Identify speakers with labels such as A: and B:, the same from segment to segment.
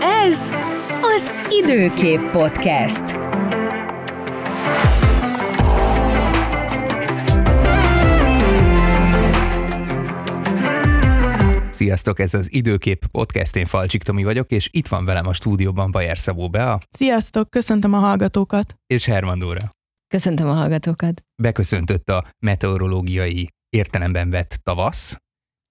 A: Ez az Időkép Podcast.
B: Sziasztok, ez az Időkép Podcast, én Falcsik Tomi vagyok, és itt van velem a stúdióban Bajer Szabó Bea.
C: Sziasztok, köszöntöm a hallgatókat.
B: És Herman Dóra.
D: Köszöntöm a hallgatókat.
B: Beköszöntött a meteorológiai értelemben vett tavasz,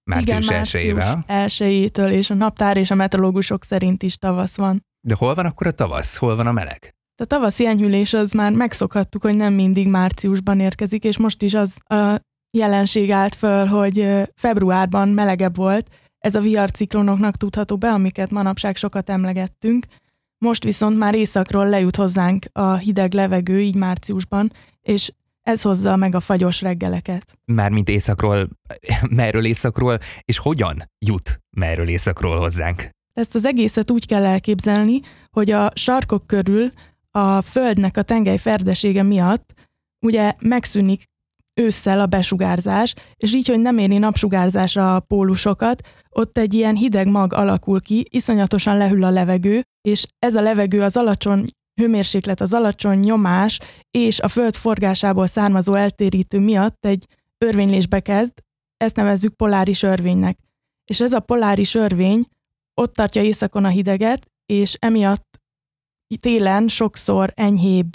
B: március
C: Igen,
B: elsőjével.
C: elsőjétől, és a naptár és a meteorológusok szerint is tavasz van.
B: De hol van akkor a tavasz? Hol van a meleg?
C: A tavaszi enyhülés az már megszokhattuk, hogy nem mindig márciusban érkezik, és most is az a jelenség állt föl, hogy februárban melegebb volt. Ez a viharciklonoknak tudható be, amiket manapság sokat emlegettünk. Most viszont már északról lejut hozzánk a hideg levegő, így márciusban, és ez hozza meg a fagyos reggeleket.
B: Mármint északról, merről északról, és hogyan jut merről északról hozzánk?
C: Ezt az egészet úgy kell elképzelni, hogy a sarkok körül a Földnek a tengely ferdesége miatt ugye megszűnik ősszel a besugárzás, és így, hogy nem éri napsugárzásra a pólusokat, ott egy ilyen hideg mag alakul ki, iszonyatosan lehűl a levegő, és ez a levegő az alacsony hőmérséklet, az alacsony nyomás és a föld forgásából származó eltérítő miatt egy örvénylésbe kezd, ezt nevezzük poláris örvénynek. És ez a poláris örvény ott tartja északon a hideget, és emiatt télen sokszor enyhébb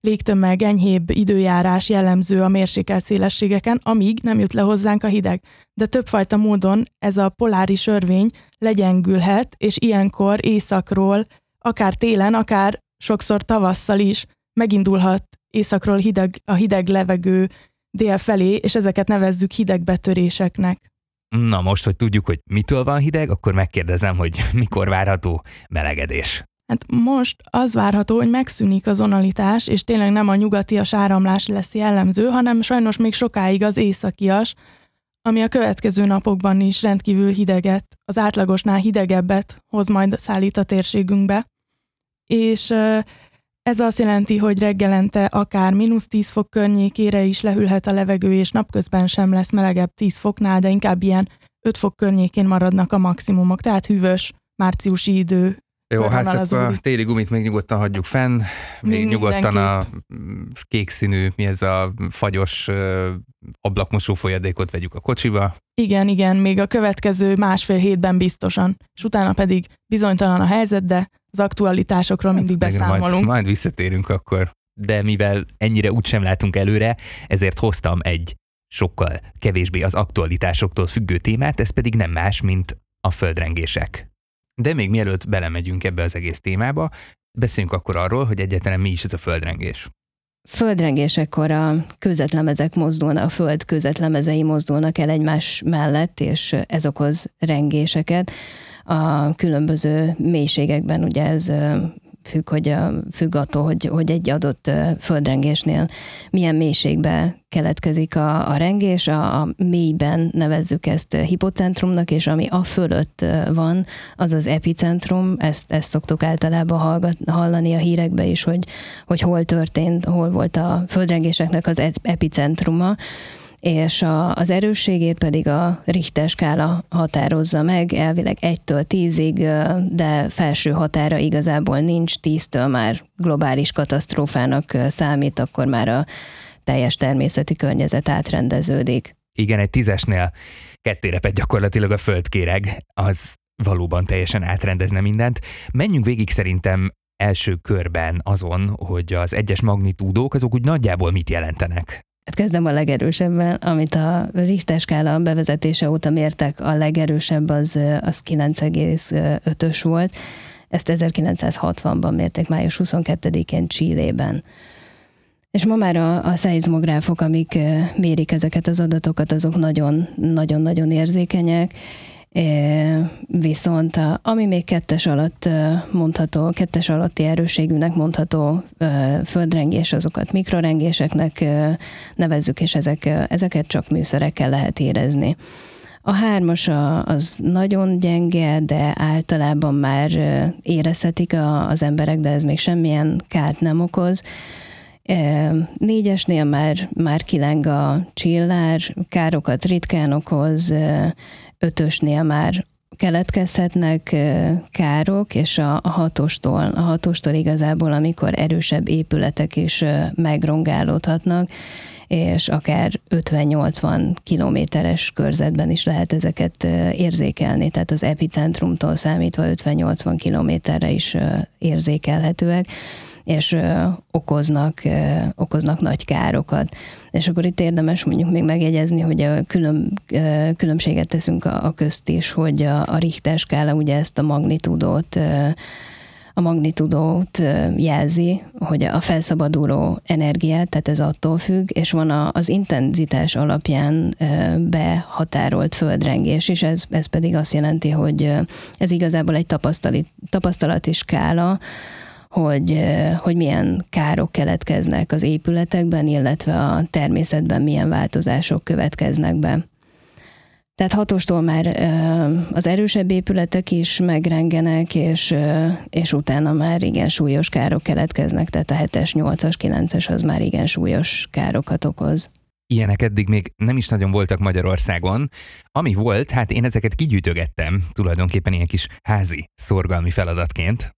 C: légtömeg, enyhébb időjárás jellemző a mérsékelt szélességeken, amíg nem jut le hozzánk a hideg. De többfajta módon ez a poláris örvény legyengülhet, és ilyenkor északról, akár télen, akár sokszor tavasszal is megindulhat északról hideg, a hideg levegő dél felé, és ezeket nevezzük hidegbetöréseknek.
B: Na most, hogy tudjuk, hogy mitől van hideg, akkor megkérdezem, hogy mikor várható melegedés.
C: Hát most az várható, hogy megszűnik a zonalitás, és tényleg nem a nyugatias áramlás lesz jellemző, hanem sajnos még sokáig az északias, ami a következő napokban is rendkívül hideget, az átlagosnál hidegebbet hoz majd szállít a térségünkbe. És ez azt jelenti, hogy reggelente akár mínusz 10 fok környékére is lehűlhet a levegő, és napközben sem lesz melegebb 10 foknál, de inkább ilyen 5 fok környékén maradnak a maximumok, tehát hűvös márciusi idő
B: jó, hát csak a téli gumit még nyugodtan hagyjuk fenn, még Mindenképp. nyugodtan a kék színű, mi ez a fagyos ablakmosó folyadékot vegyük a kocsiba.
C: Igen, igen, még a következő másfél hétben biztosan, és utána pedig bizonytalan a helyzet, de az aktualitásokról hát, mindig beszámolunk.
B: Majd, majd visszatérünk akkor. De mivel ennyire úgysem látunk előre, ezért hoztam egy sokkal kevésbé az aktualitásoktól függő témát, ez pedig nem más, mint a földrengések. De még mielőtt belemegyünk ebbe az egész témába, beszéljünk akkor arról, hogy egyáltalán mi is ez a földrengés.
D: Földrengésekor a kőzetlemezek mozdulnak, a föld kőzetlemezei mozdulnak el egymás mellett, és ez okoz rengéseket. A különböző mélységekben ugye ez függ, hogy függ attól, hogy, hogy egy adott földrengésnél milyen mélységbe keletkezik a, a rengés, a, a mélyben nevezzük ezt hipocentrumnak, és ami a fölött van, az az epicentrum, ezt, ezt szoktuk általában hallgat, hallani a hírekbe is, hogy, hogy hol történt, hol volt a földrengéseknek az epicentruma, és a, az erősségét pedig a Richter skála határozza meg, elvileg 1-től 10-ig, de felső határa igazából nincs, 10-től már globális katasztrófának számít, akkor már a teljes természeti környezet átrendeződik.
B: Igen, egy tízesnél kettérepet gyakorlatilag a földkéreg, az valóban teljesen átrendezne mindent. Menjünk végig szerintem első körben azon, hogy az egyes magnitúdók azok úgy nagyjából mit jelentenek.
D: Hát kezdem a legerősebben, amit a Richter skála bevezetése óta mértek, a legerősebb az, az 9,5-ös volt. Ezt 1960-ban mérték, május 22-én Csillében. És ma már a, a szeizmográfok, amik mérik ezeket az adatokat, azok nagyon-nagyon érzékenyek, Viszont ami még kettes alatt mondható, kettes alatti erőségűnek mondható földrengés, azokat mikrorengéseknek nevezzük, és ezek, ezeket csak műszerekkel lehet érezni. A hármas az nagyon gyenge, de általában már érezhetik az emberek, de ez még semmilyen kárt nem okoz. Négyesnél már, már kileng a csillár, károkat ritkán okoz, ötösnél már keletkezhetnek károk, és a, hatostól, a hatostól igazából, amikor erősebb épületek is megrongálódhatnak, és akár 50-80 kilométeres körzetben is lehet ezeket érzékelni, tehát az epicentrumtól számítva 50-80 kilométerre is érzékelhetőek és okoznak, okoznak nagy károkat. És akkor itt érdemes mondjuk még megjegyezni, hogy a külön, különbséget teszünk a, a közt is, hogy a, a Richter skála ugye ezt a magnitudót a magnitudót jelzi, hogy a felszabaduló energiát, tehát ez attól függ, és van a, az intenzitás alapján behatárolt földrengés, és ez, ez pedig azt jelenti, hogy ez igazából egy tapasztalati, skála, hogy, hogy milyen károk keletkeznek az épületekben, illetve a természetben milyen változások következnek be. Tehát hatostól már az erősebb épületek is megrengenek, és, és utána már igen súlyos károk keletkeznek, tehát a 7-es, 8-as, 9-es az már igen súlyos károkat okoz.
B: Ilyenek eddig még nem is nagyon voltak Magyarországon. Ami volt, hát én ezeket kigyűjtögettem, tulajdonképpen ilyen kis házi szorgalmi feladatként.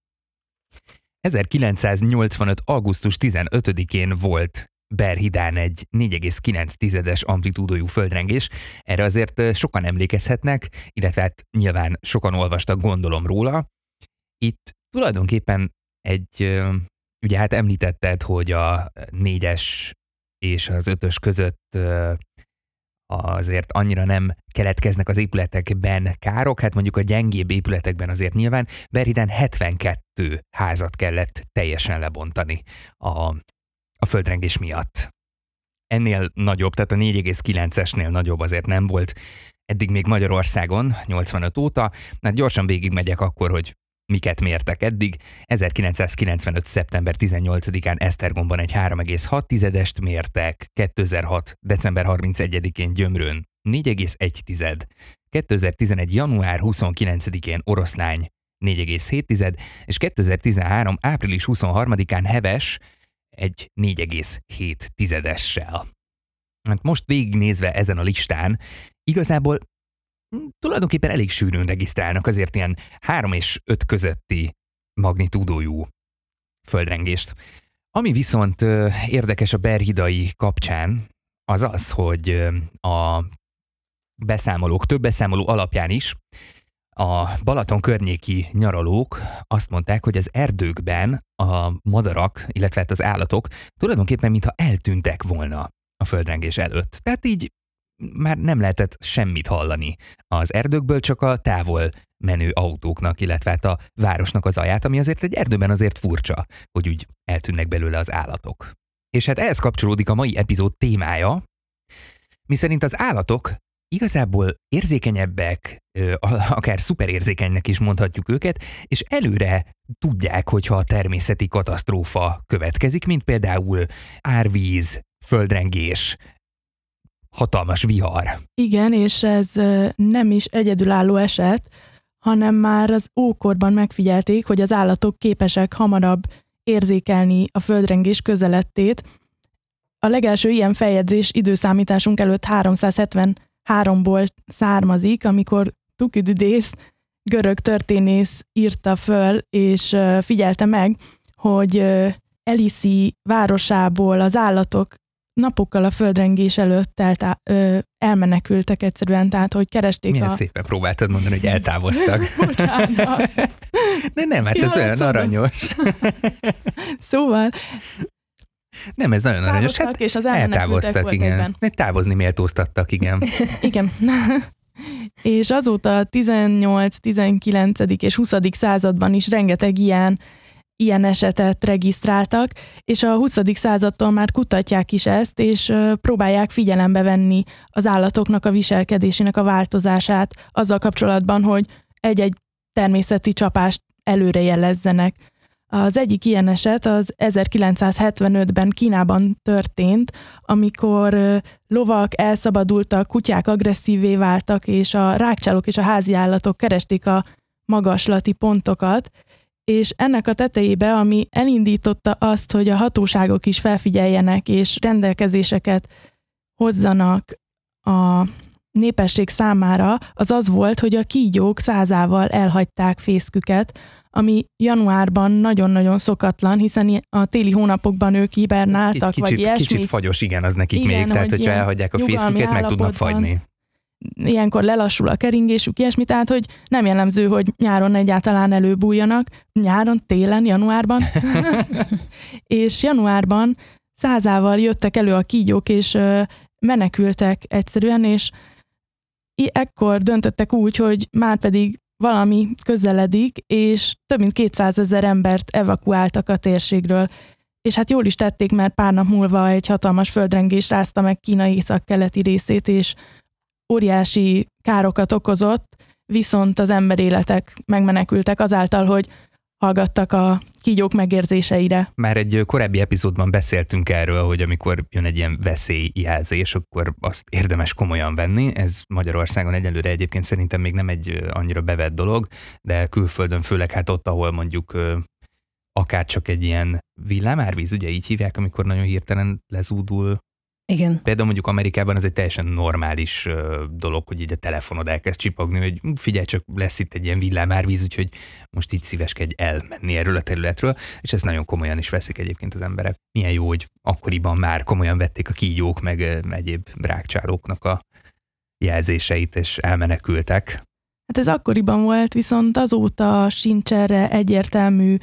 B: 1985. augusztus 15-én volt Berhidán egy 4,9-es amplitúdójú földrengés. Erre azért sokan emlékezhetnek, illetve hát nyilván sokan olvastak, gondolom róla. Itt tulajdonképpen egy, ugye hát említetted, hogy a négyes és az ötös között azért annyira nem keletkeznek az épületekben károk, hát mondjuk a gyengébb épületekben azért nyilván Berhiden 72 házat kellett teljesen lebontani a a földrengés miatt. Ennél nagyobb, tehát a 4,9-esnél nagyobb azért nem volt eddig még Magyarországon, 85 óta. Hát gyorsan végigmegyek akkor, hogy miket mértek eddig. 1995. szeptember 18-án Esztergomban egy 3,6-est mértek, 2006. december 31-én Gyömrőn 4,1, 2011. január 29-én Oroszlány 4,7, és 2013. április 23-án Heves egy 4,7 tizedessel. Hát most végignézve ezen a listán, igazából tulajdonképpen elég sűrűn regisztrálnak azért ilyen 3 és 5 közötti magnitúdójú földrengést. Ami viszont érdekes a berhidai kapcsán, az az, hogy a beszámolók, több beszámoló alapján is a Balaton környéki nyaralók azt mondták, hogy az erdőkben a madarak, illetve hát az állatok tulajdonképpen mintha eltűntek volna a földrengés előtt. Tehát így már nem lehetett semmit hallani az erdőkből, csak a távol menő autóknak, illetve hát a városnak az aját, ami azért egy erdőben azért furcsa, hogy úgy eltűnnek belőle az állatok. És hát ehhez kapcsolódik a mai epizód témája, miszerint az állatok igazából érzékenyebbek, akár szuperérzékenynek is mondhatjuk őket, és előre tudják, hogyha a természeti katasztrófa következik, mint például árvíz, földrengés, hatalmas vihar.
C: Igen, és ez nem is egyedülálló eset, hanem már az ókorban megfigyelték, hogy az állatok képesek hamarabb érzékelni a földrengés közelettét. A legelső ilyen feljegyzés időszámításunk előtt 370 háromból származik, amikor Tuküdüdész, görög történész írta föl, és figyelte meg, hogy Eliszi városából az állatok napokkal a földrengés előtt eltá- ö, elmenekültek egyszerűen, tehát hogy keresték
B: Milyen
C: a...
B: szépen próbáltad mondani, hogy eltávoztak.
C: Bocsánat.
B: De nem, hát ez olyan aranyos.
C: szóval
B: nem, ez nagyon aranyos. Hát
C: és az
B: eltávoztak, igen. Egyben. Távozni méltóztattak, igen.
C: igen. és azóta a 18, 19. és 20. században is rengeteg ilyen ilyen esetet regisztráltak, és a 20. századtól már kutatják is ezt, és próbálják figyelembe venni az állatoknak a viselkedésének a változását azzal kapcsolatban, hogy egy-egy természeti csapást előre jelezzenek. Az egyik ilyen eset az 1975-ben Kínában történt, amikor lovak elszabadultak, kutyák agresszívé váltak, és a rákcsálók és a háziállatok keresték a magaslati pontokat, és ennek a tetejébe, ami elindította azt, hogy a hatóságok is felfigyeljenek és rendelkezéseket hozzanak a népesség számára az az volt, hogy a kígyók százával elhagyták fészküket, ami januárban nagyon-nagyon szokatlan, hiszen a téli hónapokban ők hibernáltak,
B: kicsit,
C: vagy ilyesmi.
B: Kicsit fagyos, igen, az nekik igen, még, tehát hogyha elhagyják a fészküket, meg tudnak fagyni.
C: Ilyenkor lelassul a keringésük, ilyesmi, tehát hogy nem jellemző, hogy nyáron egyáltalán előbújjanak, nyáron, télen, januárban. és januárban százával jöttek elő a kígyók, és menekültek egyszerűen, és ekkor döntöttek úgy, hogy már pedig valami közeledik, és több mint 200 ezer embert evakuáltak a térségről. És hát jól is tették, mert pár nap múlva egy hatalmas földrengés rázta meg Kína észak-keleti részét, és óriási károkat okozott, viszont az emberéletek megmenekültek azáltal, hogy hallgattak a kígyók megérzéseire.
B: Már egy korábbi epizódban beszéltünk erről, hogy amikor jön egy ilyen veszélyjelzés, akkor azt érdemes komolyan venni. Ez Magyarországon egyelőre egyébként szerintem még nem egy annyira bevett dolog, de külföldön főleg hát ott, ahol mondjuk akár csak egy ilyen villámárvíz, ugye így hívják, amikor nagyon hirtelen lezúdul
D: igen.
B: Például mondjuk Amerikában ez egy teljesen normális dolog, hogy így a telefonod elkezd csipogni, hogy figyelj csak, lesz itt egy ilyen villámárvíz, úgyhogy most így szíveskedj elmenni erről a területről, és ezt nagyon komolyan is veszik egyébként az emberek. Milyen jó, hogy akkoriban már komolyan vették a kígyók, meg egyéb rákcsálóknak a jelzéseit, és elmenekültek.
C: Hát ez akkoriban volt, viszont azóta sincs erre egyértelmű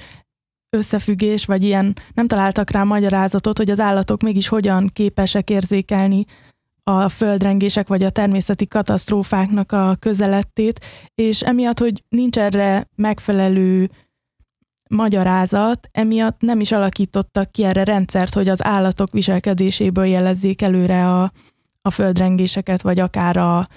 C: összefüggés, vagy ilyen nem találtak rá magyarázatot, hogy az állatok mégis hogyan képesek érzékelni a földrengések vagy a természeti katasztrófáknak a közelettét, és emiatt, hogy nincs erre megfelelő magyarázat, emiatt nem is alakítottak ki erre rendszert, hogy az állatok viselkedéséből jelezzék előre a, a földrengéseket, vagy akár a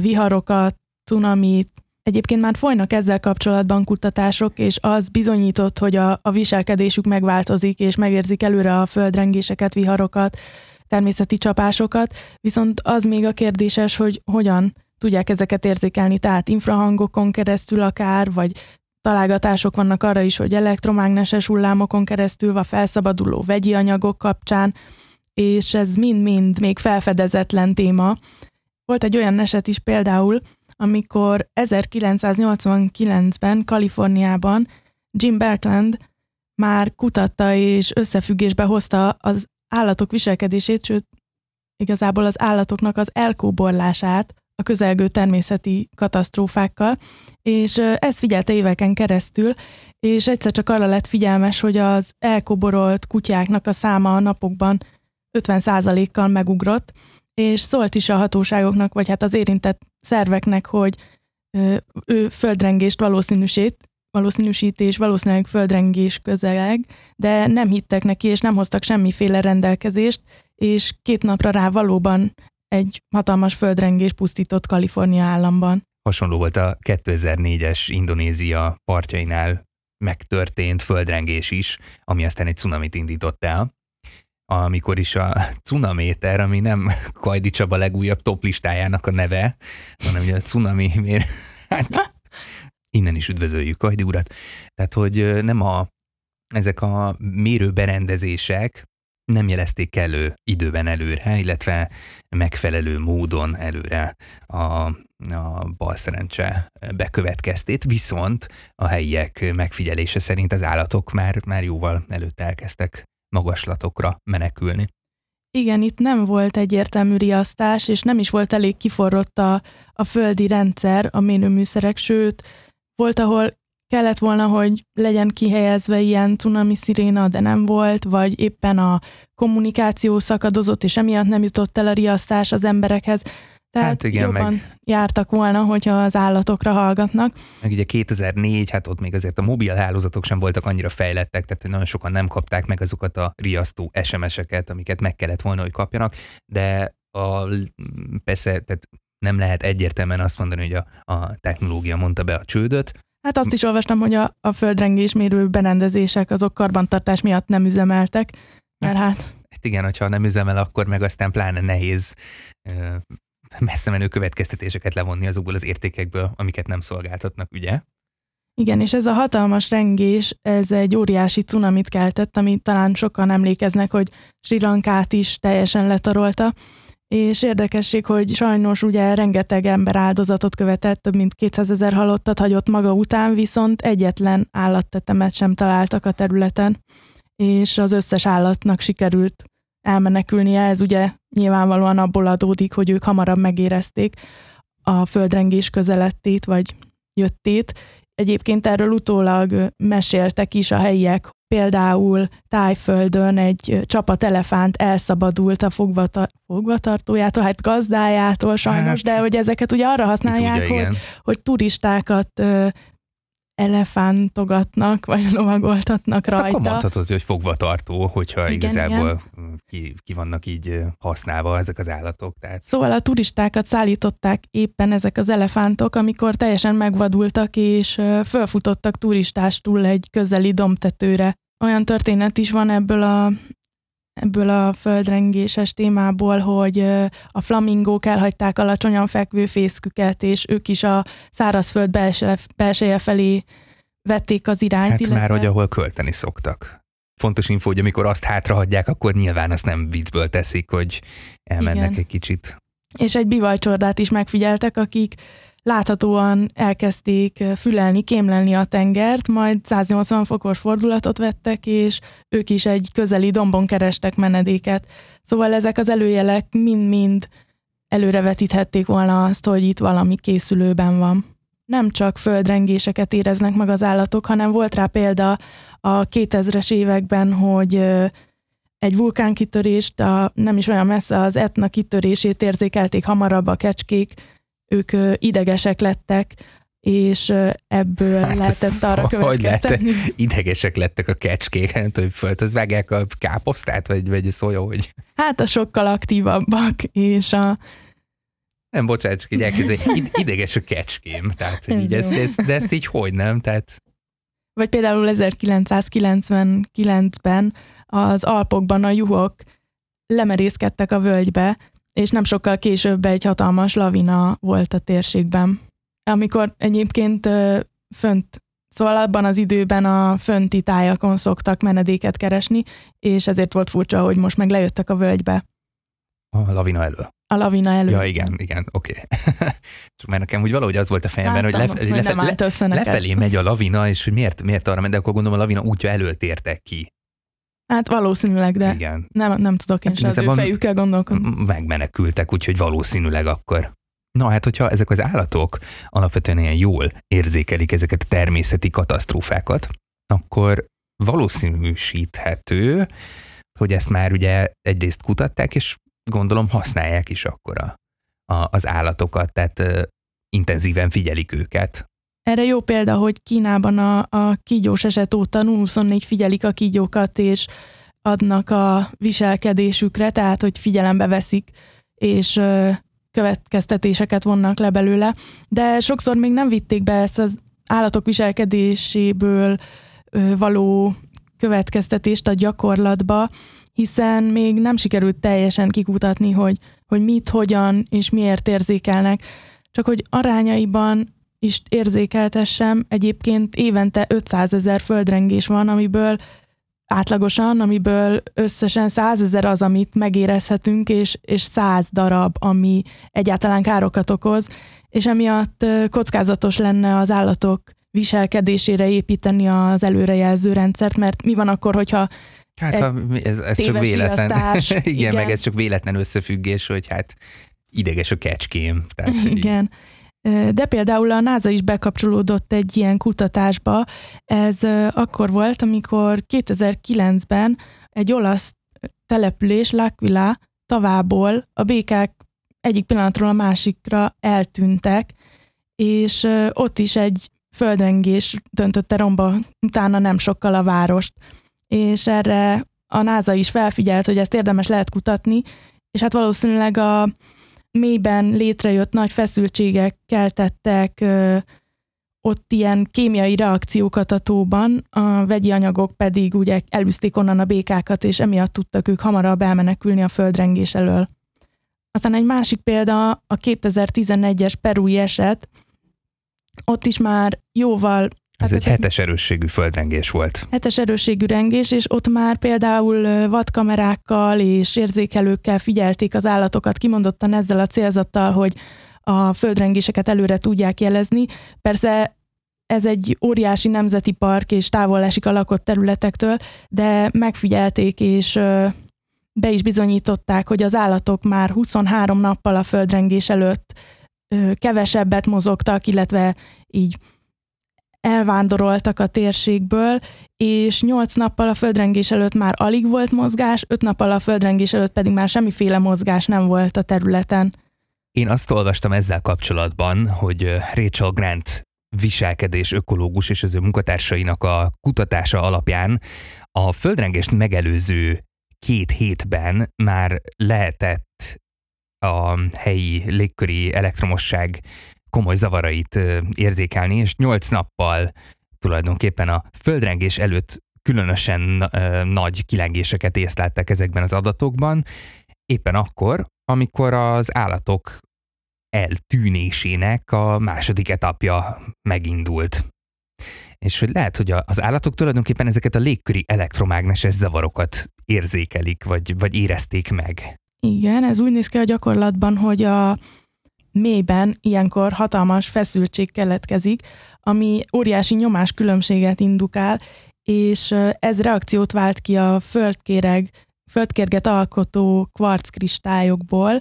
C: viharokat, cunamit, Egyébként már folynak ezzel kapcsolatban kutatások, és az bizonyított, hogy a, a viselkedésük megváltozik, és megérzik előre a földrengéseket, viharokat, természeti csapásokat, viszont az még a kérdéses, hogy hogyan tudják ezeket érzékelni, tehát infrahangokon keresztül akár, vagy találgatások vannak arra is, hogy elektromágneses hullámokon keresztül, vagy felszabaduló vegyi anyagok kapcsán, és ez mind-mind még felfedezetlen téma. Volt egy olyan eset is például, amikor 1989-ben Kaliforniában Jim Berkland már kutatta és összefüggésbe hozta az állatok viselkedését, sőt, igazából az állatoknak az elkóborlását a közelgő természeti katasztrófákkal, és ezt figyelte éveken keresztül, és egyszer csak arra lett figyelmes, hogy az elkoborolt kutyáknak a száma a napokban 50%-kal megugrott, és szólt is a hatóságoknak, vagy hát az érintett szerveknek, hogy ő földrengést valószínűsít, valószínűsítés, valószínűleg földrengés közeleg, de nem hittek neki, és nem hoztak semmiféle rendelkezést, és két napra rá valóban egy hatalmas földrengés pusztított Kalifornia államban.
B: Hasonló volt a 2004-es Indonézia partjainál megtörtént földrengés is, ami aztán egy cunamit indított el amikor is a Cunaméter, ami nem Kajdi Csaba legújabb top listájának a neve, hanem ugye a Cunami, miért, hát innen is üdvözöljük Kajdi urat. Tehát, hogy nem a, ezek a mérő berendezések nem jelezték elő időben előre, illetve megfelelő módon előre a, a balszerencse bekövetkeztét, viszont a helyiek megfigyelése szerint az állatok már, már jóval előtte elkezdtek magaslatokra menekülni.
C: Igen, itt nem volt egyértelmű riasztás, és nem is volt elég kiforrott a, a földi rendszer, a mérőműszerek, sőt, volt, ahol kellett volna, hogy legyen kihelyezve ilyen cunami sziréna, de nem volt, vagy éppen a kommunikáció szakadozott, és emiatt nem jutott el a riasztás az emberekhez. Tehát hát igen, jobban meg, jártak volna, hogyha az állatokra hallgatnak.
B: Meg ugye 2004, hát ott még azért a mobil hálózatok sem voltak annyira fejlettek, tehát nagyon sokan nem kapták meg azokat a riasztó SMS-eket, amiket meg kellett volna, hogy kapjanak, de a, persze tehát nem lehet egyértelműen azt mondani, hogy a, a technológia mondta be a csődöt,
C: Hát azt is olvastam, hogy a, a földrengés mérő berendezések azok karbantartás miatt nem üzemeltek, mert hát...
B: Hát igen, hogyha nem üzemel, akkor meg aztán pláne nehéz messze menő következtetéseket levonni azokból az értékekből, amiket nem szolgáltatnak, ugye?
C: Igen, és ez a hatalmas rengés, ez egy óriási cunamit keltett, amit talán sokan emlékeznek, hogy Sri Lankát is teljesen letarolta, és érdekesség, hogy sajnos ugye rengeteg ember áldozatot követett, több mint 200 ezer halottat hagyott maga után, viszont egyetlen állattetemet sem találtak a területen, és az összes állatnak sikerült elmenekülnie. Ez ugye nyilvánvalóan abból adódik, hogy ők hamarabb megérezték a földrengés közelettét, vagy jöttét. Egyébként erről utólag meséltek is a helyiek, például Tájföldön egy csapat elefánt elszabadult a fogvata, fogvatartójától, hát gazdájától sajnos, hát, de hogy ezeket ugye arra használják, tudja, hogy, hogy turistákat elefántogatnak, vagy lovagoltatnak rajta. Hát
B: akkor mondhatod, hogy fogva tartó, hogyha igen, igazából igen. Ki, ki vannak így használva ezek az állatok. Tehát...
C: Szóval a turistákat szállították éppen ezek az elefántok, amikor teljesen megvadultak, és fölfutottak turistástul egy közeli domtetőre. Olyan történet is van ebből a ebből a földrengéses témából, hogy a flamingók elhagyták alacsonyan fekvő fészküket, és ők is a szárazföld belseje felé vették az irányt. Hát
B: illetve... már, hogy ahol költeni szoktak. Fontos info, hogy amikor azt hátrahagyják, akkor nyilván azt nem viccből teszik, hogy elmennek Igen. egy kicsit.
C: És egy bivajcsordát is megfigyeltek, akik láthatóan elkezdték fülelni, kémlelni a tengert, majd 180 fokos fordulatot vettek, és ők is egy közeli dombon kerestek menedéket. Szóval ezek az előjelek mind-mind előrevetíthették volna azt, hogy itt valami készülőben van. Nem csak földrengéseket éreznek meg az állatok, hanem volt rá példa a 2000-es években, hogy egy vulkánkitörést, a, nem is olyan messze az Etna kitörését érzékelték hamarabb a kecskék, ők idegesek lettek, és ebből hát lehetett arra következtetni.
B: Hogy lehet, idegesek lettek a kecskék, nem tudom, hogy föltözvágják a káposztát, vagy, vagy szója, hogy...
C: Hát a sokkal aktívabbak, és a...
B: Nem, bocsánat, csak így elképzelni, ideges a kecském, tehát hogy így ezt, ezt, de ezt így hogy nem, tehát...
C: Vagy például 1999-ben az Alpokban a juhok lemerészkedtek a völgybe, és nem sokkal később egy hatalmas lavina volt a térségben. Amikor egyébként fönt, szóval abban az időben a fönti tájakon szoktak menedéket keresni, és ezért volt furcsa, hogy most meg lejöttek a völgybe.
B: A lavina elő.
C: A lavina elő.
B: Ja, igen, igen, oké. Okay. Csak mert nekem úgy valahogy az volt a fejemben, Láttam, hogy, lef, hogy lefe, le, lefelé megy a lavina, és hogy miért, miért arra ment, de akkor gondolom a lavina útja elől tértek ki.
C: Hát valószínűleg, de Igen. Nem, nem tudok én hát, se az ő fejükkel gondolkodni.
B: Megmenekültek, úgyhogy valószínűleg akkor. Na hát, hogyha ezek az állatok alapvetően ilyen jól érzékelik ezeket a természeti katasztrófákat, akkor valószínűsíthető, hogy ezt már ugye egyrészt kutatták, és gondolom használják is akkor a, a, az állatokat, tehát ö, intenzíven figyelik őket.
C: Erre jó példa, hogy Kínában a, a kígyós eset óta 24 figyelik a kígyókat, és adnak a viselkedésükre, tehát hogy figyelembe veszik, és következtetéseket vonnak le belőle, de sokszor még nem vitték be ezt az állatok viselkedéséből való következtetést a gyakorlatba, hiszen még nem sikerült teljesen kikutatni, hogy, hogy mit, hogyan és miért érzékelnek, csak hogy arányaiban is érzékeltessem, egyébként évente 500 ezer földrengés van, amiből átlagosan, amiből összesen 100 ezer az, amit megérezhetünk, és, és 100 darab, ami egyáltalán károkat okoz, és emiatt kockázatos lenne az állatok viselkedésére építeni az előrejelző rendszert, mert mi van akkor, hogyha
B: Hát ha ez, ez csak véletlen. igen, igen, meg ez csak véletlen összefüggés, hogy hát ideges a kecském.
C: Tehát, igen. Így de például a NASA is bekapcsolódott egy ilyen kutatásba. Ez akkor volt, amikor 2009-ben egy olasz település, L'Aquila tavából a békák egyik pillanatról a másikra eltűntek, és ott is egy földrengés döntötte romba utána nem sokkal a várost. És erre a NASA is felfigyelt, hogy ezt érdemes lehet kutatni, és hát valószínűleg a mélyben létrejött nagy feszültségek keltettek ö, ott ilyen kémiai reakciókat a tóban, a vegyi anyagok pedig ugye elűzték onnan a békákat, és emiatt tudtak ők hamarabb elmenekülni a földrengés elől. Aztán egy másik példa a 2011-es perui eset, ott is már jóval
B: Ez hát egy hetes erősségű földrengés volt.
C: Hetes erősségű rengés, és ott már például vadkamerákkal és érzékelőkkel figyelték az állatokat, kimondottan ezzel a célzattal, hogy a földrengéseket előre tudják jelezni. Persze ez egy óriási nemzeti park, és távol esik a lakott területektől, de megfigyelték, és be is bizonyították, hogy az állatok már 23 nappal a földrengés előtt kevesebbet mozogtak, illetve így elvándoroltak a térségből, és 8 nappal a földrengés előtt már alig volt mozgás, 5 nappal a földrengés előtt pedig már semmiféle mozgás nem volt a területen.
B: Én azt olvastam ezzel kapcsolatban, hogy Rachel Grant viselkedés ökológus és az ő munkatársainak a kutatása alapján a földrengést megelőző két hétben már lehetett a helyi légköri elektromosság komoly zavarait érzékelni, és nyolc nappal tulajdonképpen a földrengés előtt különösen nagy kilengéseket észleltek ezekben az adatokban, éppen akkor, amikor az állatok eltűnésének a második etapja megindult. És hogy lehet, hogy az állatok tulajdonképpen ezeket a légköri elektromágneses zavarokat érzékelik, vagy, vagy érezték meg.
C: Igen, ez úgy néz ki a gyakorlatban, hogy a mélyben ilyenkor hatalmas feszültség keletkezik, ami óriási nyomás különbséget indukál, és ez reakciót vált ki a földkéreg, földkérget alkotó kvarckristályokból,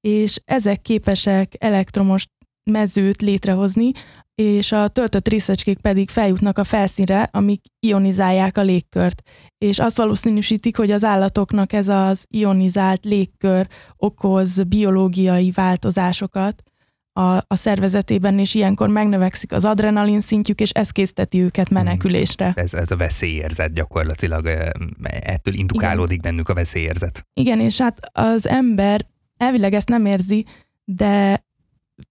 C: és ezek képesek elektromos mezőt létrehozni, és a töltött részecskék pedig feljutnak a felszínre, amik ionizálják a légkört. És azt valószínűsítik, hogy az állatoknak ez az ionizált légkör okoz biológiai változásokat a, a szervezetében, és ilyenkor megnövekszik az adrenalin szintjük, és ez készteti őket hmm. menekülésre.
B: Ez, ez a veszélyérzet gyakorlatilag, ettől indukálódik Igen. bennük a veszélyérzet.
C: Igen, és hát az ember elvileg ezt nem érzi, de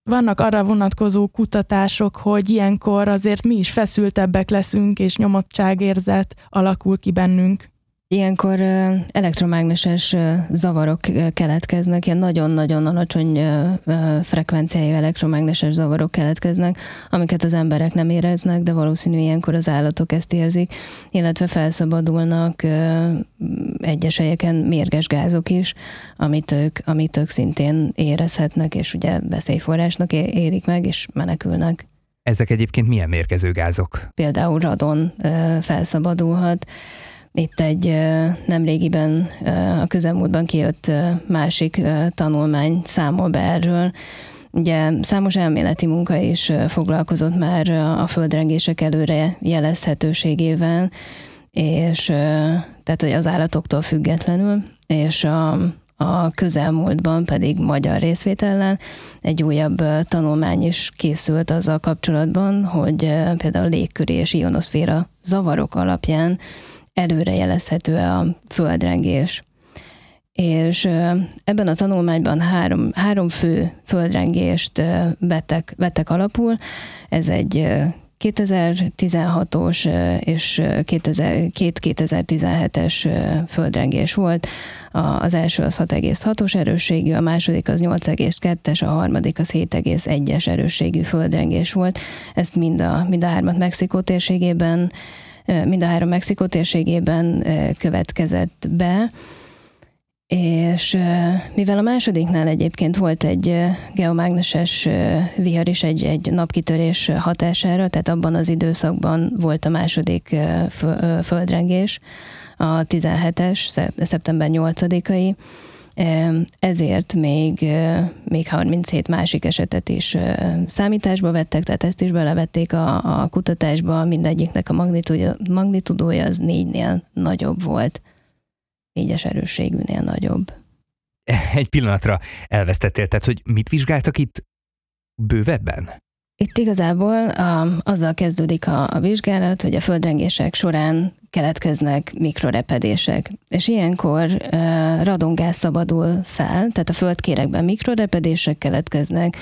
C: vannak arra vonatkozó kutatások, hogy ilyenkor azért mi is feszültebbek leszünk, és nyomottságérzet alakul ki bennünk.
D: Ilyenkor elektromágneses zavarok keletkeznek, ilyen nagyon-nagyon alacsony frekvenciájú elektromágneses zavarok keletkeznek, amiket az emberek nem éreznek, de valószínű ilyenkor az állatok ezt érzik, illetve felszabadulnak egyes helyeken mérges gázok is, amit ők, amit ők szintén érezhetnek, és ugye veszélyforrásnak érik meg, és menekülnek.
B: Ezek egyébként milyen mérgező gázok?
D: Például radon felszabadulhat, itt egy nemrégiben a közelmúltban kijött másik tanulmány számol be erről, Ugye számos elméleti munka is foglalkozott már a földrengések előre jelezhetőségével, és tehát, hogy az állatoktól függetlenül, és a, a közelmúltban pedig magyar részvétellel egy újabb tanulmány is készült azzal kapcsolatban, hogy például légköri és ionoszféra zavarok alapján előrejelezhető a földrengés. És ebben a tanulmányban három, három fő földrengést vettek, vettek alapul. Ez egy 2016-os és 2017-es földrengés volt. Az első az 6,6-os erősségű, a második az 8,2-es, a harmadik az 7,1-es erősségű földrengés volt. Ezt mind a, mind a hármat Mexikó térségében mind a három Mexikó térségében következett be, és mivel a másodiknál egyébként volt egy geomágneses vihar is egy, egy napkitörés hatására, tehát abban az időszakban volt a második földrengés, a 17-es, szeptember 8-ai, ezért még, még 37 másik esetet is számításba vettek, tehát ezt is belevették a, a kutatásba, mindegyiknek a magnitudója, az négynél nagyobb volt, négyes erősségűnél nagyobb.
B: Egy pillanatra elvesztettél, tehát hogy mit vizsgáltak itt bővebben?
D: Itt igazából a, azzal kezdődik a, a vizsgálat, hogy a földrengések során keletkeznek mikrorepedések. És ilyenkor uh, radongáz szabadul fel, tehát a földkérekben mikrorepedések keletkeznek,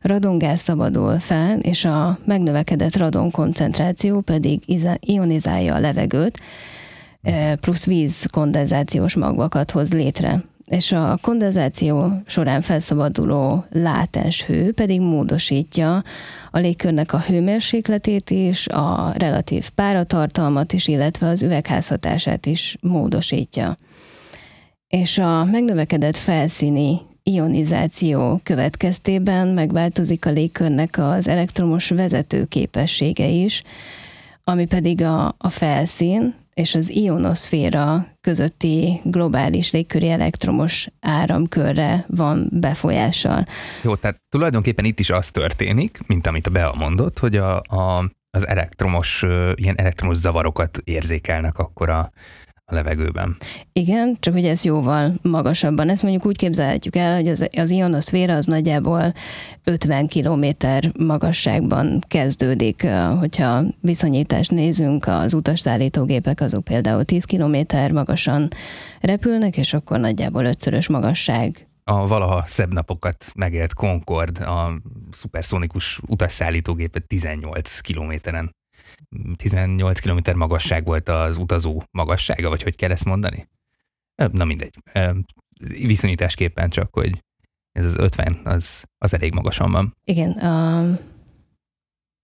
D: radongáz szabadul fel, és a megnövekedett radon koncentráció pedig ionizálja a levegőt, plusz víz kondenzációs magvakat hoz létre. és a kondenzáció során felszabaduló látens hő pedig módosítja a légkörnek a hőmérsékletét is, a relatív páratartalmat is, illetve az üvegházhatását is módosítja. És a megnövekedett felszíni ionizáció következtében megváltozik a légkörnek az elektromos vezető képessége is, ami pedig a, a felszín és az ionoszféra közötti globális légköri elektromos áramkörre van befolyással.
B: Jó, tehát tulajdonképpen itt is az történik, mint amit a Bea mondott, hogy a, a, az elektromos, ilyen elektromos zavarokat érzékelnek akkor a, a levegőben.
D: Igen, csak hogy ez jóval magasabban. Ezt mondjuk úgy képzelhetjük el, hogy az, az ionoszféra az nagyjából 50 km magasságban kezdődik. Hogyha viszonyítást nézünk, az utasszállítógépek azok például 10 km magasan repülnek, és akkor nagyjából ötszörös magasság
B: a valaha szebb napokat megélt Concorde, a szuperszonikus utasszállítógépet 18 kilométeren 18 km magasság volt az utazó magassága, vagy hogy kell ezt mondani? Na mindegy. Viszonyításképpen csak, hogy ez az 50, az, az elég magasan van.
D: Igen, a,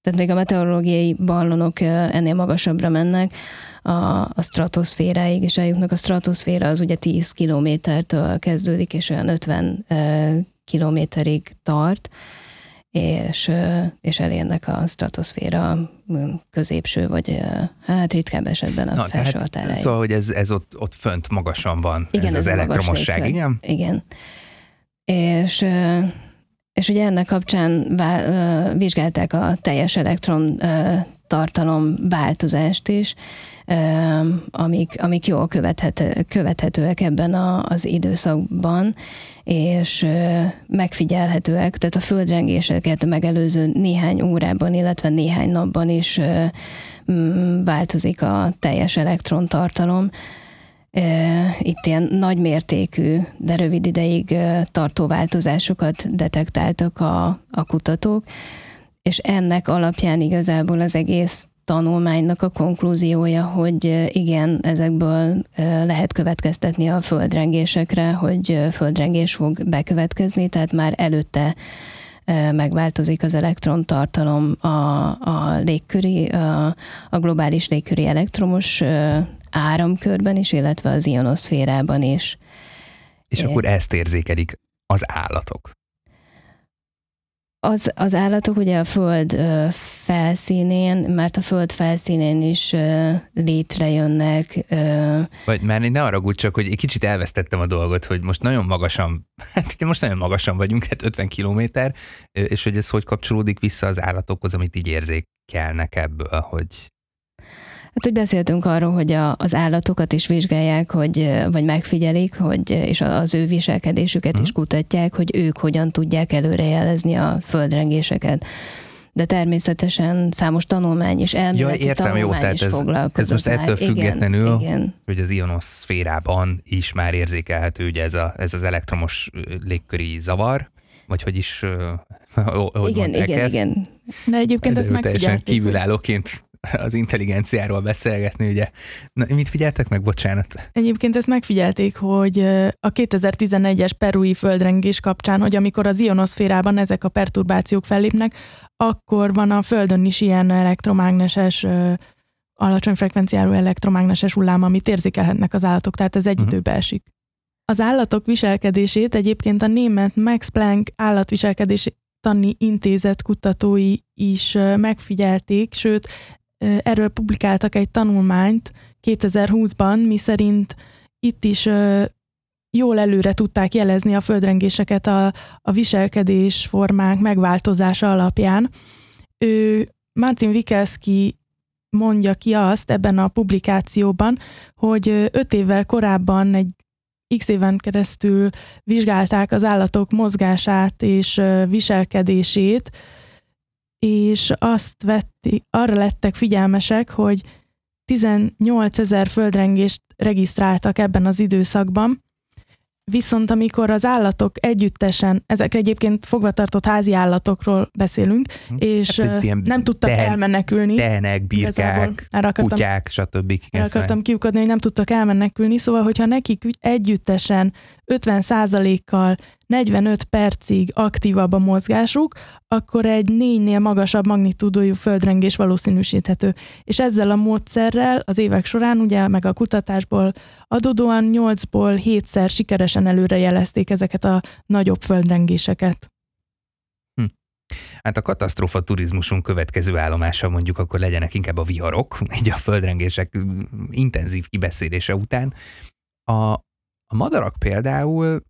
D: tehát még a meteorológiai ballonok ennél magasabbra mennek, a, a stratoszféráig is eljutnak. A stratoszféra az ugye 10 kilométertől kezdődik, és olyan 50 kilométerig tart és, és elérnek a stratoszféra középső, vagy hát ritkább esetben a Na, felső határáig.
B: Szóval, hogy ez, ez ott, ott fönt magasan van, igen, ez, ez az elektromosság, igen?
D: Igen. És, és ugye ennek kapcsán vizsgálták a teljes elektron tartalom változást is, amik, amik jól követhető, követhetőek ebben a, az időszakban, és megfigyelhetőek, tehát a földrengéseket megelőző néhány órában, illetve néhány napban is változik a teljes elektrontartalom. Itt ilyen nagy mértékű, de rövid ideig tartó változásokat detektáltak a, a kutatók, és ennek alapján igazából az egész tanulmánynak a konklúziója, hogy igen, ezekből lehet következtetni a földrengésekre, hogy földrengés fog bekövetkezni, tehát már előtte megváltozik az elektrontartalom a, a légköri, a, a globális légköri elektromos áramkörben is, illetve az ionoszférában is.
B: És akkor ezt érzékelik az állatok.
D: Az, az állatok ugye a föld felszínén, mert a föld felszínén is létrejönnek.
B: Vagy már ne arra csak, hogy egy kicsit elvesztettem a dolgot, hogy most nagyon magasan, hát most nagyon magasan vagyunk, hát 50 kilométer, és hogy ez hogy kapcsolódik vissza az állatokhoz, amit így érzékelnek ebből, hogy
D: Hát, hogy beszéltünk arról, hogy a, az állatokat is vizsgálják, hogy, vagy megfigyelik, hogy, és az ő viselkedésüket hmm. is mhm. kutatják, hogy ők hogyan tudják előrejelezni a földrengéseket de természetesen számos tanulmány is elméleti ja, értem, tanulmány jó, tehát is ez,
B: ez most ettől már. függetlenül, igen, igen. hogy az ionoszférában is már érzékelhető ugye ez, a, ez az elektromos légköri zavar, vagy hogy is, hogy
D: igen, igen, ezt? igen.
C: De egyébként ez megfigyelték.
B: kívülállóként az intelligenciáról beszélgetni, ugye. Na, mit figyeltek meg, bocsánat?
C: Egyébként ezt megfigyelték, hogy a 2011-es perui földrengés kapcsán, hogy amikor az ionoszférában ezek a perturbációk fellépnek, akkor van a Földön is ilyen elektromágneses alacsony frekvenciáról elektromágneses hullám, amit érzékelhetnek az állatok, tehát ez egy uh-huh. időbe esik. Az állatok viselkedését egyébként a német Max Planck állatviselkedési tani intézet kutatói is megfigyelték, sőt erről publikáltak egy tanulmányt 2020-ban, miszerint itt is jól előre tudták jelezni a földrengéseket a, a viselkedés formák megváltozása alapján. Ő Martin Wikelski mondja ki azt ebben a publikációban, hogy öt évvel korábban egy x éven keresztül vizsgálták az állatok mozgását és viselkedését, és azt vetti, arra lettek figyelmesek, hogy 18 ezer földrengést regisztráltak ebben az időszakban, Viszont amikor az állatok együttesen, ezek egyébként fogvatartott házi állatokról beszélünk, hm. és hát, nem tudtak tehen, elmenekülni.
B: Tehenek, birkák, akartam, kutyák, stb.
C: El akartam kiukadni, hogy nem tudtak elmenekülni, szóval hogyha nekik együttesen 50%-kal 45 percig aktívabb a mozgásuk, akkor egy négynél magasabb magnitúdójú földrengés valószínűsíthető. És ezzel a módszerrel az évek során, ugye meg a kutatásból adódóan 8-ból 7-szer sikeresen előrejelezték ezeket a nagyobb földrengéseket.
B: Hm. Hát a katasztrófa turizmusunk következő állomása mondjuk akkor legyenek inkább a viharok, így a földrengések intenzív kibeszélése után. A, a madarak például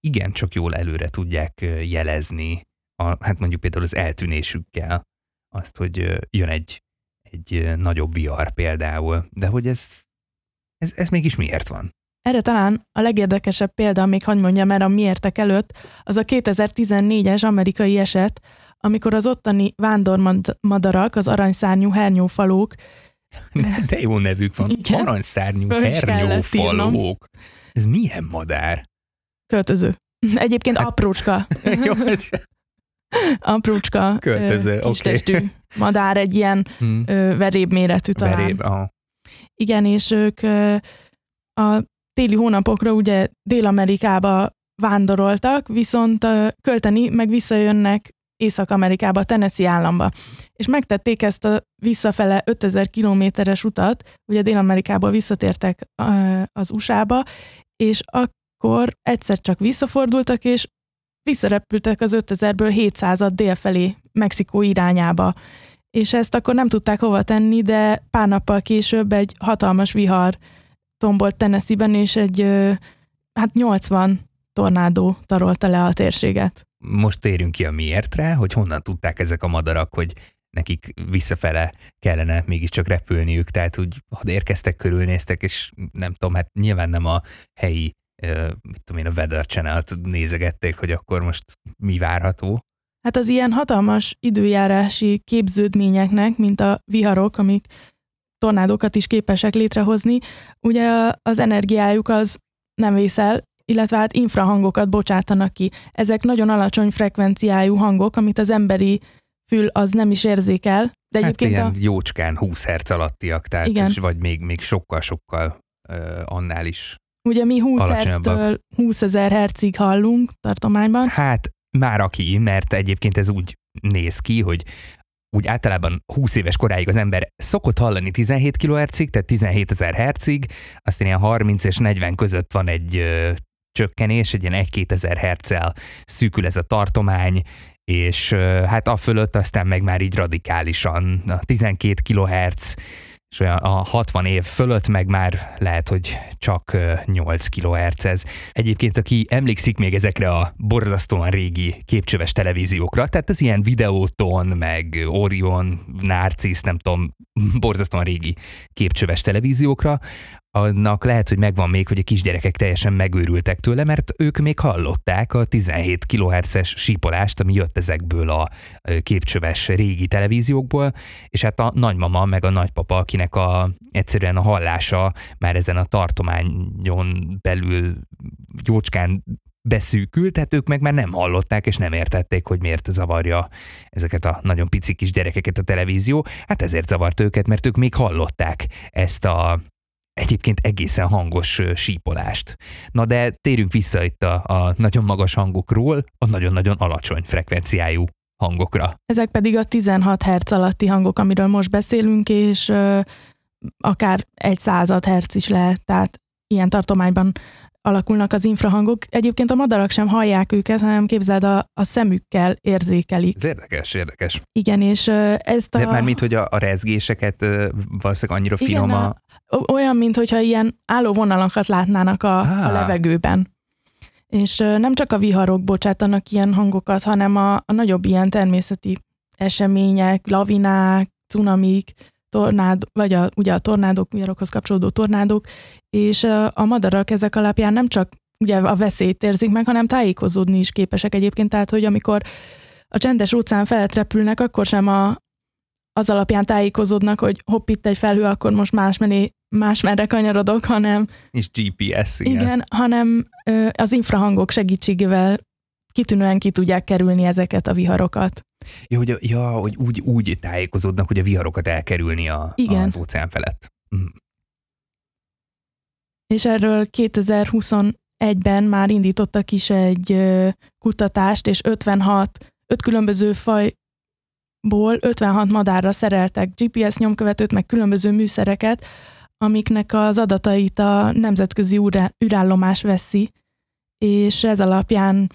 B: igen csak jól előre tudják jelezni, a, hát mondjuk például az eltűnésükkel, azt, hogy jön egy, egy nagyobb vihar például, de hogy ez, ez, ez mégis miért van?
C: Erre talán a legérdekesebb példa, még hogy mondjam el a miértek előtt, az a 2014-es amerikai eset, amikor az ottani vándormadarak, az aranyszárnyú hernyófalók
B: de jó nevük van. Igen. Aranyszárnyú hernyófalók. Ez milyen madár?
C: Költöző. Egyébként hát, aprócska. jó, aprócska. Költöző, oké. Okay. madár, egy ilyen hmm. veréb méretű talán. Veréb, aha. Igen, és ők a téli hónapokra ugye Dél-Amerikába vándoroltak, viszont költeni meg visszajönnek Észak-Amerikába, Tennessee államba. És megtették ezt a visszafele 5000 kilométeres utat, ugye Dél-Amerikából visszatértek az USA-ba, és akkor egyszer csak visszafordultak, és visszarepültek az 5000-ből 700-at dél Mexikó irányába. És ezt akkor nem tudták hova tenni, de pár nappal később egy hatalmas vihar tombolt Tennessee-ben, és egy hát 80 tornádó tarolta le a térséget
B: most térünk ki a miértre, hogy honnan tudták ezek a madarak, hogy nekik visszafele kellene mégiscsak repülniük, tehát úgy ha érkeztek, körülnéztek, és nem tudom, hát nyilván nem a helyi, mit tudom én, a Weather channel nézegették, hogy akkor most mi várható.
C: Hát az ilyen hatalmas időjárási képződményeknek, mint a viharok, amik tornádokat is képesek létrehozni, ugye az energiájuk az nem vészel, illetve hát infrahangokat bocsátanak ki. Ezek nagyon alacsony frekvenciájú hangok, amit az emberi fül az nem is érzékel.
B: De hát egyébként ilyen a... jócskán 20 Hz alattiak, tehát Igen. vagy még, még sokkal-sokkal uh, annál is
C: Ugye mi 20 Hz-től 20 ezer hercig hallunk tartományban.
B: Hát már aki, mert egyébként ez úgy néz ki, hogy úgy általában 20 éves koráig az ember szokott hallani 17 kHz-ig, tehát 17 ezer hercig, aztán ilyen 30 és 40 között van egy csökkenés, egy ilyen 1-2 ezer herccel szűkül ez a tartomány, és hát a fölött aztán meg már így radikálisan a 12 kHz, és olyan a 60 év fölött meg már lehet, hogy csak 8 kHz ez. Egyébként, aki emlékszik még ezekre a borzasztóan régi képcsöves televíziókra, tehát az ilyen Videóton, meg Orion, Narcis, nem tudom, borzasztóan régi képcsöves televíziókra, annak lehet, hogy megvan még, hogy a kisgyerekek teljesen megőrültek tőle, mert ők még hallották a 17 kHz-es sípolást, ami jött ezekből a képcsöves régi televíziókból, és hát a nagymama meg a nagypapa, akinek a, egyszerűen a hallása már ezen a tartományon belül jócskán beszűkült, tehát ők meg már nem hallották, és nem értették, hogy miért zavarja ezeket a nagyon pici kis gyerekeket a televízió. Hát ezért zavart őket, mert ők még hallották ezt a egyébként egészen hangos sípolást. Na de térjünk vissza itt a, a nagyon magas hangokról a nagyon-nagyon alacsony frekvenciájú hangokra.
C: Ezek pedig a 16 Hz alatti hangok, amiről most beszélünk, és ö, akár egy század Hz is lehet, tehát ilyen tartományban alakulnak az infrahangok. Egyébként a madarak sem hallják őket, hanem képzeld, a, a szemükkel érzékelik.
B: Ez érdekes, érdekes.
C: Igen, és ezt a...
B: De már mint, hogy a, a rezgéseket valószínűleg annyira finom Igen, a...
C: Olyan, mint hogyha ilyen álló vonalakat látnának a, a levegőben. És nem csak a viharok bocsátanak ilyen hangokat, hanem a, a nagyobb ilyen természeti események, lavinák, cunamik, tornád, vagy a, ugye a tornádok, viharokhoz kapcsolódó tornádok, és a madarak ezek alapján nem csak ugye a veszélyt érzik meg, hanem tájékozódni is képesek egyébként, tehát hogy amikor a csendes óceán felett repülnek, akkor sem a, az alapján tájékozódnak, hogy hopp, itt egy felhő, akkor most más, mené, más merre kanyarodok, hanem...
B: És GPS, igen.
C: Igen, hanem ö, az infrahangok segítségével kitűnően ki tudják kerülni ezeket a viharokat.
B: Ja, hogy, ja, hogy úgy, úgy tájékozódnak, hogy a viharokat elkerülni a, Igen. az óceán felett. Mm.
C: És erről 2021 2021-ben már indítottak is egy kutatást, és 56, 5 különböző fajból 56 madárra szereltek GPS nyomkövetőt, meg különböző műszereket, amiknek az adatait a nemzetközi űrállomás veszi, és ez alapján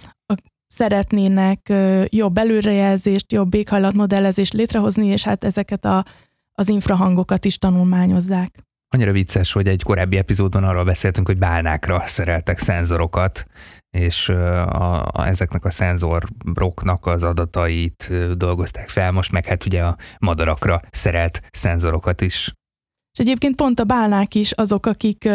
C: szeretnének jobb előrejelzést, jobb éghajlatmodellezést létrehozni, és hát ezeket a, az infrahangokat is tanulmányozzák.
B: Annyira vicces, hogy egy korábbi epizódban arról beszéltünk, hogy bálnákra szereltek szenzorokat, és a, a, ezeknek a szenzoroknak az adatait dolgozták fel, most meg hát ugye a madarakra szerelt szenzorokat is.
C: És egyébként pont a bálnák is azok, akik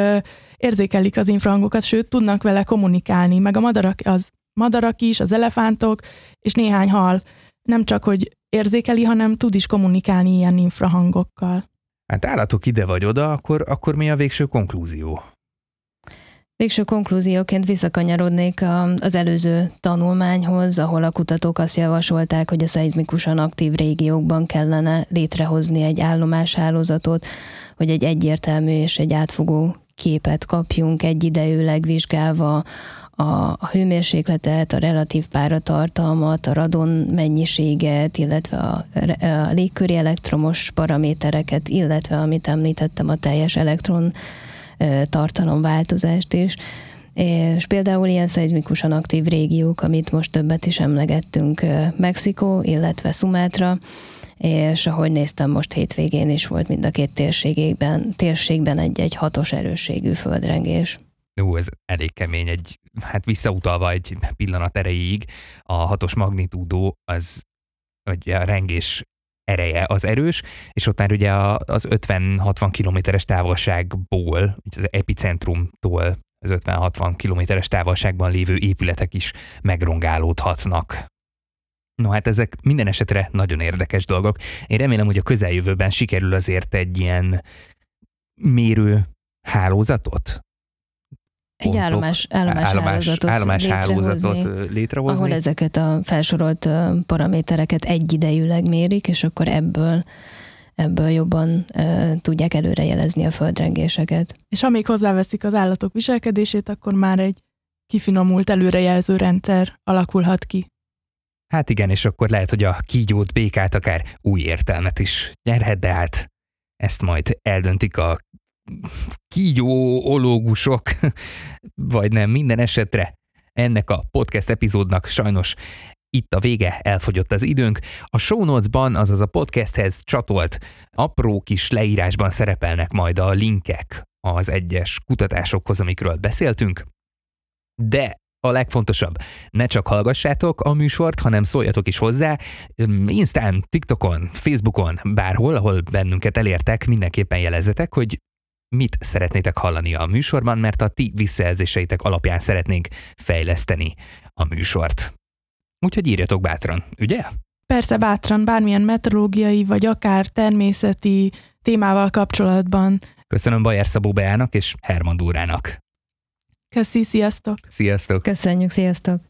C: érzékelik az infrahangokat, sőt tudnak vele kommunikálni, meg a madarak, az madarak is, az elefántok, és néhány hal. Nem csak, hogy érzékeli, hanem tud is kommunikálni ilyen infrahangokkal.
B: Hát állatok ide vagy oda, akkor, akkor mi a végső konklúzió?
D: Végső konklúzióként visszakanyarodnék az előző tanulmányhoz, ahol a kutatók azt javasolták, hogy a szeizmikusan aktív régiókban kellene létrehozni egy állomáshálózatot, hogy egy egyértelmű és egy átfogó képet kapjunk egyidejűleg vizsgálva a, hőmérsékletet, a relatív páratartalmat, a radon mennyiséget, illetve a, a légköri elektromos paramétereket, illetve, amit említettem, a teljes elektron tartalomváltozást is. És például ilyen szeizmikusan aktív régiók, amit most többet is emlegettünk, Mexikó, illetve Szumátra, és ahogy néztem, most hétvégén is volt mind a két térségében, térségben egy-egy hatos erősségű földrengés.
B: Ó, ez elég kemény, egy, hát visszautalva egy pillanat erejéig, a hatos magnitúdó az, vagy a rengés ereje az erős, és ott már ugye az 50-60 kilométeres távolságból, az epicentrumtól az 50-60 kilométeres távolságban lévő épületek is megrongálódhatnak. No hát ezek minden esetre nagyon érdekes dolgok. Én remélem, hogy a közeljövőben sikerül azért egy ilyen mérő hálózatot
D: egy állomás, állomás, állomás, hálózatot,
B: állomás hálózatot létrehozni.
D: Ahol ezeket a felsorolt paramétereket egyidejűleg mérik, és akkor ebből ebből jobban e, tudják előrejelezni a földrengéseket.
C: És amíg hozzáveszik az állatok viselkedését, akkor már egy kifinomult előrejelző rendszer alakulhat ki.
B: Hát igen, és akkor lehet, hogy a kígyót, békát akár új értelmet is nyerhet, de hát ezt majd eldöntik a kígyóológusok, vagy nem, minden esetre ennek a podcast epizódnak sajnos itt a vége, elfogyott az időnk. A show notes-ban, azaz a podcasthez csatolt apró kis leírásban szerepelnek majd a linkek az egyes kutatásokhoz, amikről beszéltünk. De a legfontosabb, ne csak hallgassátok a műsort, hanem szóljatok is hozzá. Instán, TikTokon, Facebookon, bárhol, ahol bennünket elértek, mindenképpen jelezzetek, hogy mit szeretnétek hallani a műsorban, mert a ti visszajelzéseitek alapján szeretnénk fejleszteni a műsort. Úgyhogy írjatok bátran, ugye?
C: Persze bátran, bármilyen meteorológiai vagy akár természeti témával kapcsolatban.
B: Köszönöm Bajer Szabó Beának és Herman Dúrának.
C: Köszi, sziasztok!
B: Sziasztok!
D: Köszönjük, sziasztok!